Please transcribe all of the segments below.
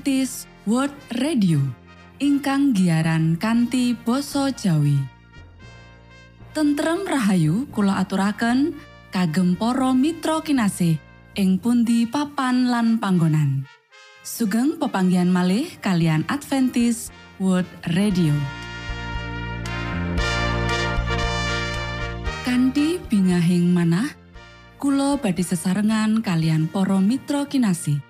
Adventist World Radio ingkang giaran kanti basa Jawi. Tentrem Rahayu kula aturaken kagem para mitra kinasih ing pundi papan lan panggonan. Sugeng pepanggian malih kalian Adventist World Radio. Kanti bingahing manah Kulo badi sesarengan kalian poro mitra kinasi.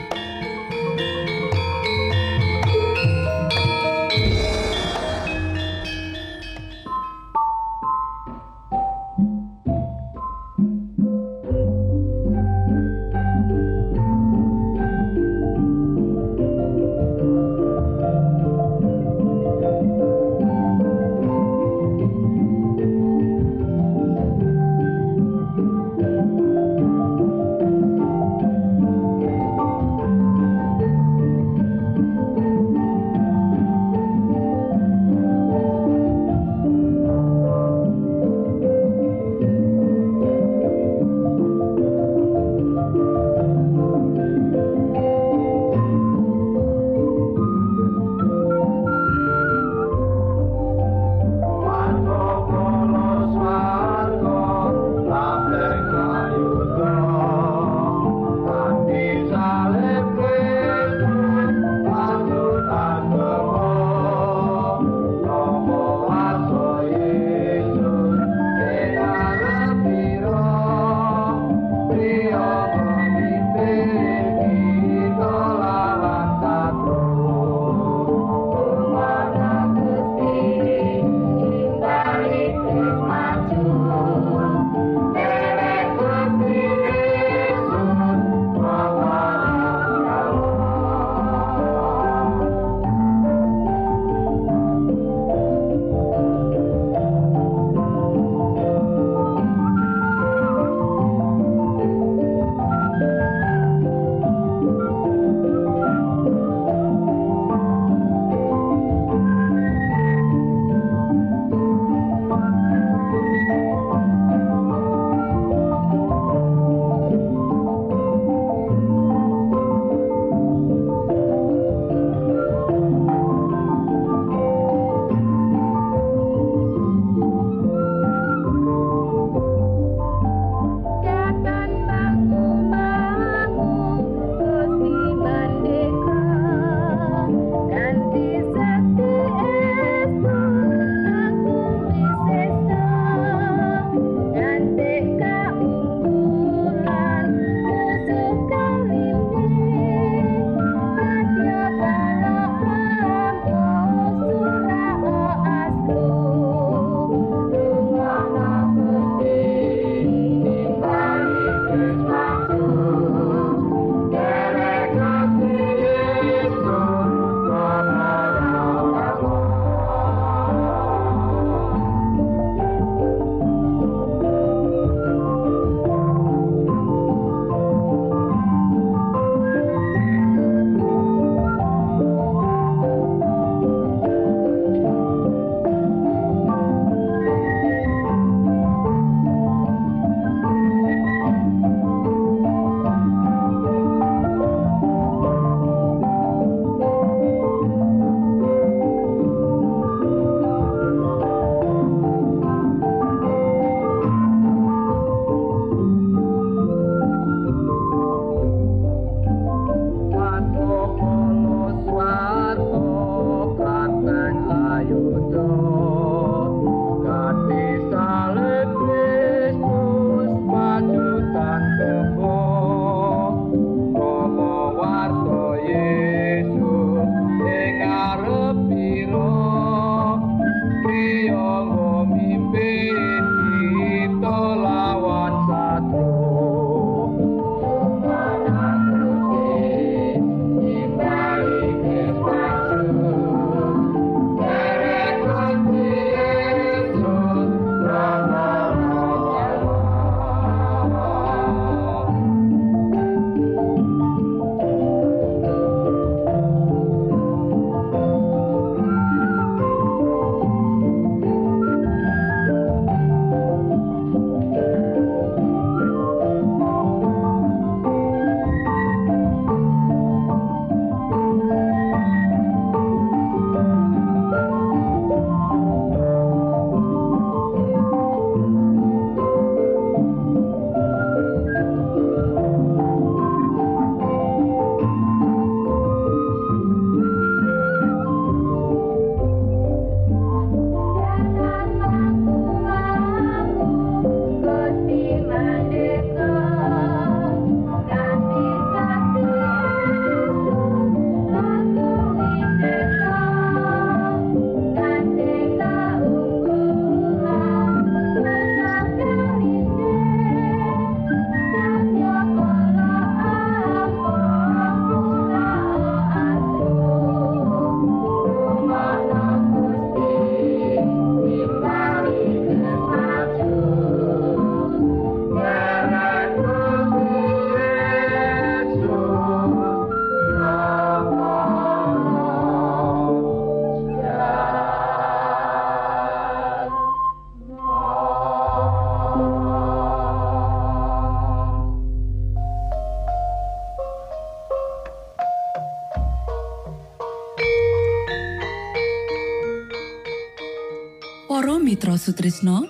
Mitra Sutrisno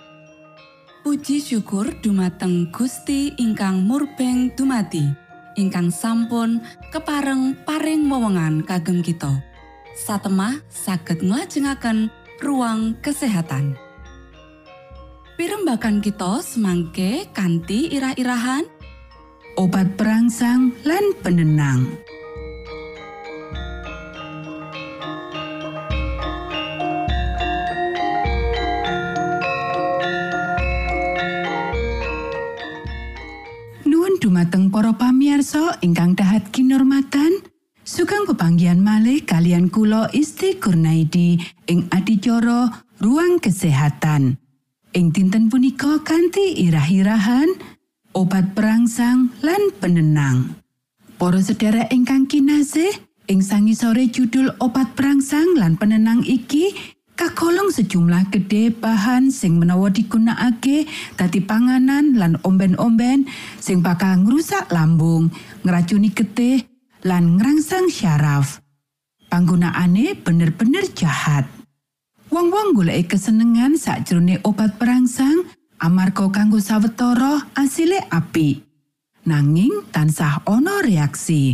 Puji syukur dumateng Gusti ingkang murbeng dumati ingkang sampun kepareng paring wewenngan kagem kita satemah saged nglajengaken ruang kesehatan Pirembakan kita semangke kanthi irah-irahan obat perangsang lan penenang. Para pamiarsa ingkang dahat kinormatan, sugeng pepanggihan malih kalian kula Isti Kurnaidi ing adicara ruang kesehatan. Ing dinten punika kanthi irah-irahan obat perangsang lan penenang. Para sedherek ingkang kinasih, ing sangisore judul obat perangsang lan penenang iki kagolong sejumlah gede bahan sing menawa digunakake dadi panganan lan omben-omben sing bakal ngrusak lambung, ngracuni getih lan ngrangsang syaraf. Panggunaane bener-bener jahat. Wong-wong golek kesenengan sakjroning obat perangsang amarga kanggo sawetara asile apik. Nanging tansah ana reaksi.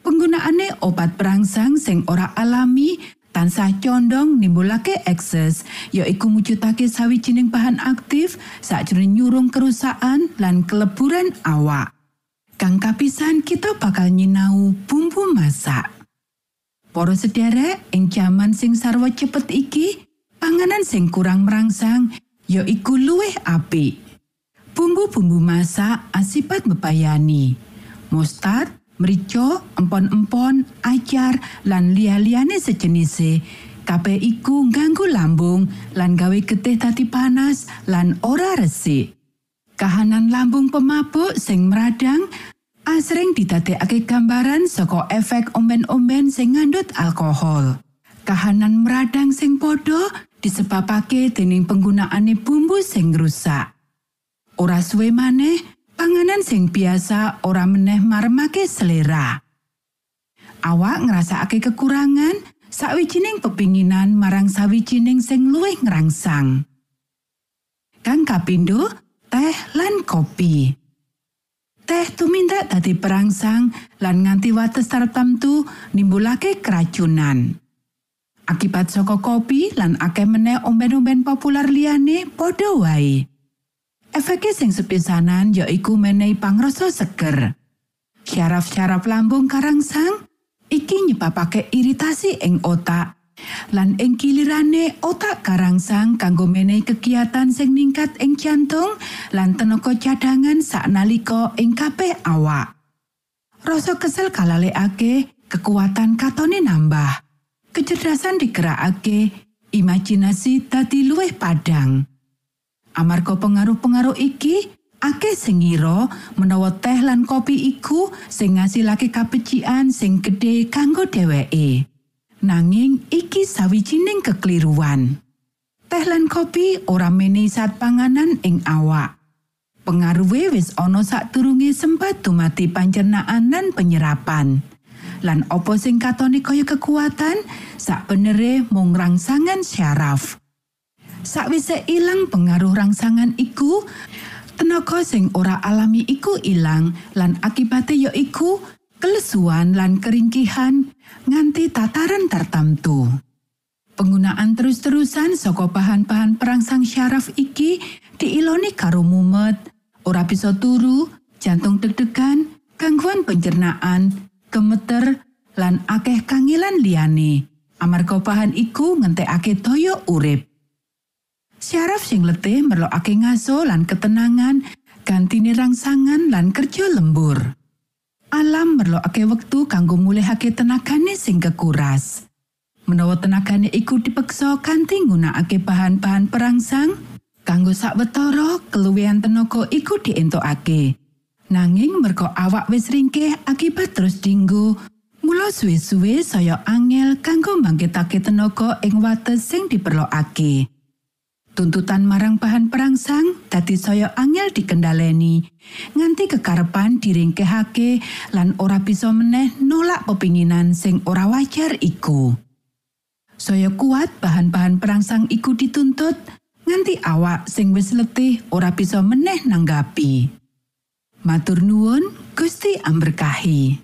Penggunaane obat perangsang sing ora alami tansah condong nimbulake ekses yaiku mujudake sawijining bahan aktif sakjroning nyurung kerusakan lan keleburan awak. Kang kapisan kita bakal nyinau bumbu masak. Para sederek ing jaman sing sarwa cepet iki, panganan sing kurang merangsang yaiku luwih apik. Bumbu-bumbu masak asipat bebayani. Mustard, mrica, empon-empon, acar, lan liya-liyane sejenise. Kabeh iku ngganggu lambung lan gawe getih dadi panas lan ora resik. Kahanan lambung pemabuk sing meradang asring didadekake gambaran saka efek omben-omben sing ngandut alkohol. Kahanan meradang sing padha disebabake dening penggunaane bumbu sing rusak. Ora suwe maneh, panganan sing biasa ora meneh marmake selera. Awak ngrasakake kekurangan sawijining pepinginan marang sawijining sing luwih ngrangsang. Kang kapindo, teh lan kopi. Teh tumindak dadi perangsang lan nganti wates tartamtu nimbulake keracunan. Akibat saka kopi lan akeh meneh omben-omben populer liyane padha wae. Efeke sing sepisanan yaiku menehi pangrasa seger. Syaraf-syaraf lambung karangsang iki nyebabake iritasi ing otak. Lan ing kilirane otak karangsang kanggo menehi kegiatan sing ningkat ing jantung lan tenaga cadangan saknalika ing kabeh awak. Rasa kesel kalalekake, kekuatan katone nambah. Kecerdasan digerakake, imajinasi dadi luwih padang. Amarga pengaruh-pengaruh iki, akeh sing ngira menawa teh lan kopi iku sing ngasilake kapecikan sing gedhe kanggo dheweke. Nanging iki sawijining kekeliruan. Teh lan kopi ora menehi zat panganan ing awak. Pengaruhe wis ana sadurunge sempat dumati pancernaan lan penyerapan. Lan opo sing katone kaya kekuatan, sak benere mung rangsangan syaraf. Sakwise ilang pengaruh rangsangan iku, tenaga sing ora alami iku ilang lan akibate ya iku kelesuan lan keringkihan nganti tataran tertentu. Penggunaan terus-terusan saka bahan-bahan perangsang syaraf iki diiloni karo mumet, ora bisa turu, jantung deg-degan, gangguan pencernaan, gemeter, lan akeh kangilan liyane. Amarga bahan iku ngentekake toyo urip. Syaraf sing letih merlokake ngaso lan ketenangan, gantine rangsangan lan kerja lembur. Alam merlokake wektu kanggo mulihake tenagane sing kekuras. Menawa tenagane iku dipeksa kanthi nggunakake bahan-bahan perangsang, kanggo sawetara keluwihan tenaga iku dientokake. Nanging merga awak wis ringkeh akibat terus dinggo, mula suwe-suwe saya angel kanggo mbangkitake tenaga ing wates sing diperlokake. Tuntutan marang bahan perangsang dadi saya angel dikendaleni. Nganti kekarepan diringkehake lan ora bisa meneh nolak pepinginan sing ora wajar iku. Saya kuat bahan-bahan perangsang iku dituntut nganti awak sing wis letih ora bisa meneh nanggapi. Matur nuwun Gusti amberkahi.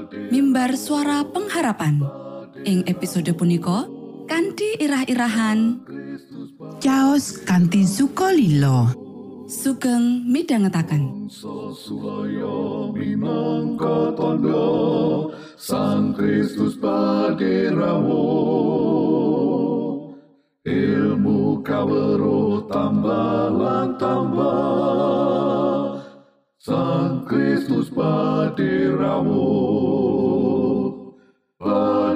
mimbar suara pengharapan. Ing episode punika kanthi irah-irahan. Caos kanthi sukolilo sugeng minangka tondo Sang Kristus paderamu Ilmu kawero tambah tambah Sang Kristus paderamu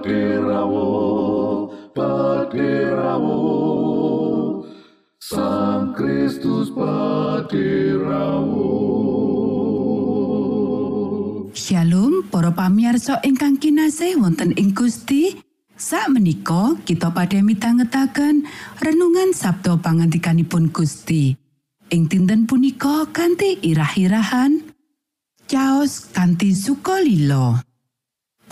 Paderamu Paderamu Sang Kristus paderamu Shalom para pamiarsa ingkang kinasih wonten ing Gusti. Sak menika kita pada mitangetaken renungan Sabto pangantikanipun Gusti. Ing dinten punika kanthi irah-irahan Chaos kanthi sukolilo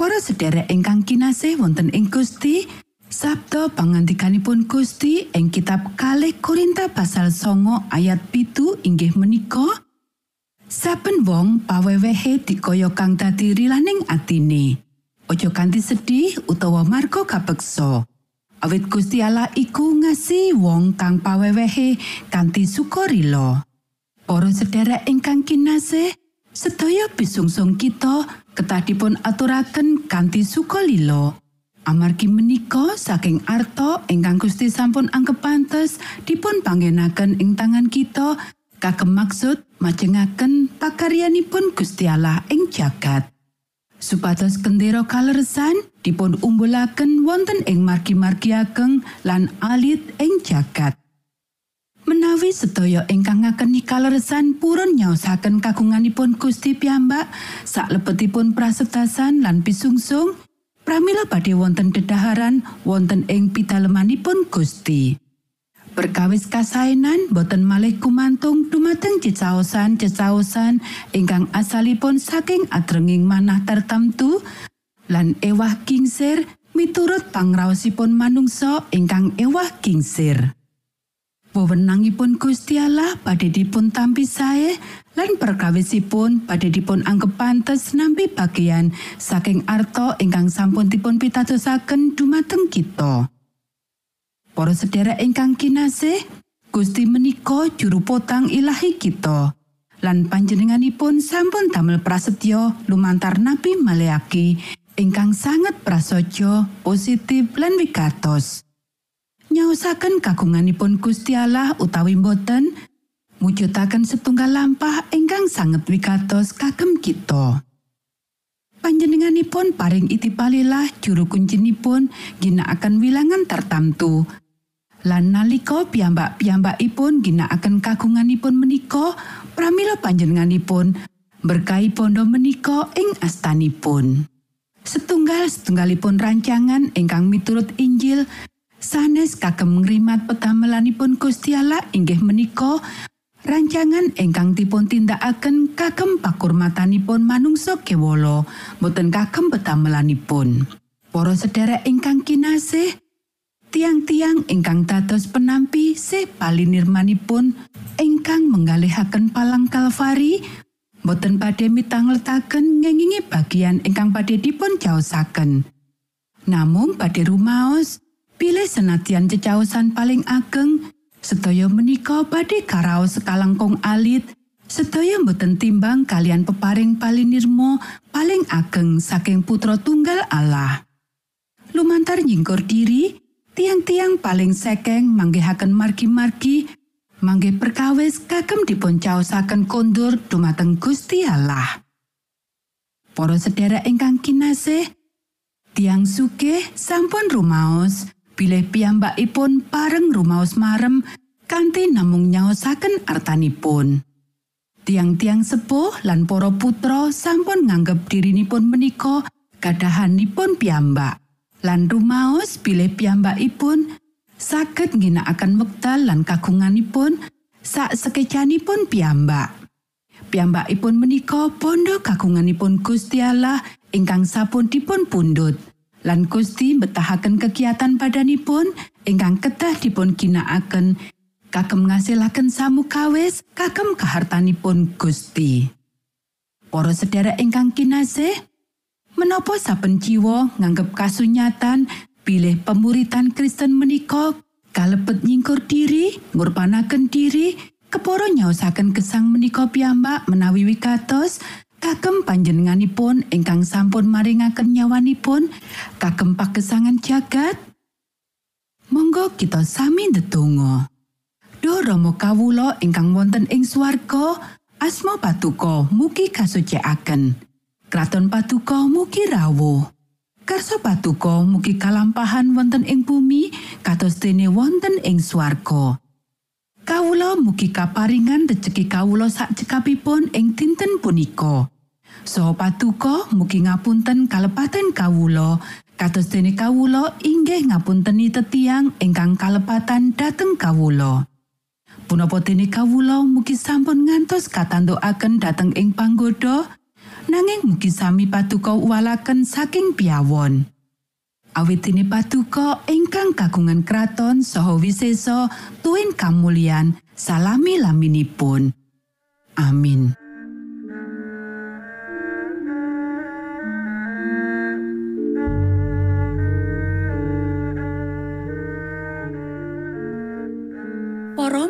Para sedherek ingkang kinasih wonten ing Gusti Sabto pangantikanipun Gusti ing kitab kalih Korinta pasal songo ayat pitu inggih menika Saben wong pawewehe dikaya kang dadi rilaning atine. Aja kanthi sedih utawa marga kapeksa. Awit Gusti Allah iku ngasihi wong kang pawewehe kanthi sukarila. Para sedherek ingkang kinasih, sedaya bisungsung kita ketah dipun aturaken kanthi sukalila. Amargi menika saking arta ingkang Gusti sampun anggep pantes dipun panggenaken ing tangan kita kagem maksud majengaken pakaryanipun Gusti Allah ing jagat. Supados kendera kaleresan dipun umbulaken wonten ing margi-margi ageng lan alit ing jagat. Menawi sedaya ingkang ngakeni kaleresan purun nyaosaken kagunganipun Gusti piyambak saklebetipun prasetasan lan pisungsung, pramila badhe wonten dedaharan wonten ing pitalemanipun Gusti. Perkawis kasaenan boten malih kumantung dumateng cecaosan-cecaosan ingkang asalipun saking adrenging manah tertentu lan ewah kingsir miturut pangraosipun manungsa ingkang ewah kingsir. Wewenangipun Gusti Allah badhe dipun tampi sae lan perkawisipun badhe dipun anggep pantes nampi bagian saking arta ingkang sampun dipun pitadosaken dumateng kita. Para sedherek ingkang kinasih, Gusti menika juru potang ilahi kita. Lan panjenenganipun sampun damel prasetyo lumantar Nabi Maleaki ingkang sanget prasaja, positif lan wigatos. Nyaosaken kagunganipun Gusti Allah utawi boten, mujudaken setunggal lampah ingkang sanget wigatos kagem kita. Panjenenganipun paring itipalilah juru kuncinipun ginakaken wilangan tertamtu lan nalika piyambak-piyambakipun ginakaken kagunganipun menika pramila panjenenganipun berkahi bondo menika ing astanipun setunggal setunggalipun rancangan ingkang miturut Injil sanes kagem ngrimat petamelanipun Gusti Allah inggih menika rancangan ingkang dipun tindakaken kagem pakurmatanipun manungsa kewala. Boten kagem petamelanipun. Para sedherek ingkang kinasih tiang-tiang ingkang dados penampi se palinirmanipun ingkang menggalihaken palang kalvari boten badhe mitangletaken ngengingi bagian ingkang badhe dipun caosaken namung badhe rumaos pilih senatian cecaosan paling ageng sedaya menika badhe karaos sekalangkung alit sedaya boten timbang kalian peparing palinirmo paling ageng saking putra tunggal Allah lumantar nyingkur diri tiang-tiang paling sekeng manggihaken margi-margi mangge perkawis kagem dipun caosaken kondur dumateng Gusti Allah. Para sedherek ingkang kinasih, tiang sugih sampun rumaos bilih piyambakipun pareng rumaos marem kanthi namung nyaosaken artanipun. Tiang-tiang sepuh lan para putra sampun nganggep dirinipun menika kadahanipun piyambak. lan rumaos bilih piyambakipun saged ngginakaken wekdal lan kagunganipun sak sekecanipun piyambak. Piyambakipun menika bondo kagunganipun Gusti Allah ingkang sampun dipun pundhut. Lan Gusti betahaken kegiatan badanipun ingkang kedah dipun ginakaken kagem ngasilaken samukawis kagem kahartanipun Gusti. Para sedherek ingkang kinasih, menapa saben jiwa nganggep kasunyatan bilih pemuritan Kristen menika kalebet nyingkur diri, ngurbanaken diri, keporo nyaosaken gesang menika piyambak menawi wigatos kagem panjenenganipun ingkang sampun maringaken nyawanipun kagem pagesangan jagat. Monggo kita sami ndedonga. Duh Rama kawula ingkang wonten ing swarga, asma patuko mugi kasucikaken. Kraton patuko mugi rawuh. Karso patuko mugi kalampahan wonten ing bumi kados dene wonten ing swarga. Kawula mugi kaparingan rejeki kawula sak cekapipun ing dinten punika. Saha patuko mugi ngapunten kalepatan kawula kados dene kawula inggih ngapunteni tetiang ingkang kalepatan dhateng kawula. Punapa dene kawula mugi sampun ngantos katantukaken dhateng ing panggoda nanging mugi sami patuko walaken saking piawon. Awit dene patuko ingkang kagungan kraton saha wisesa tuwin kamulyan salami laminipun. Amin.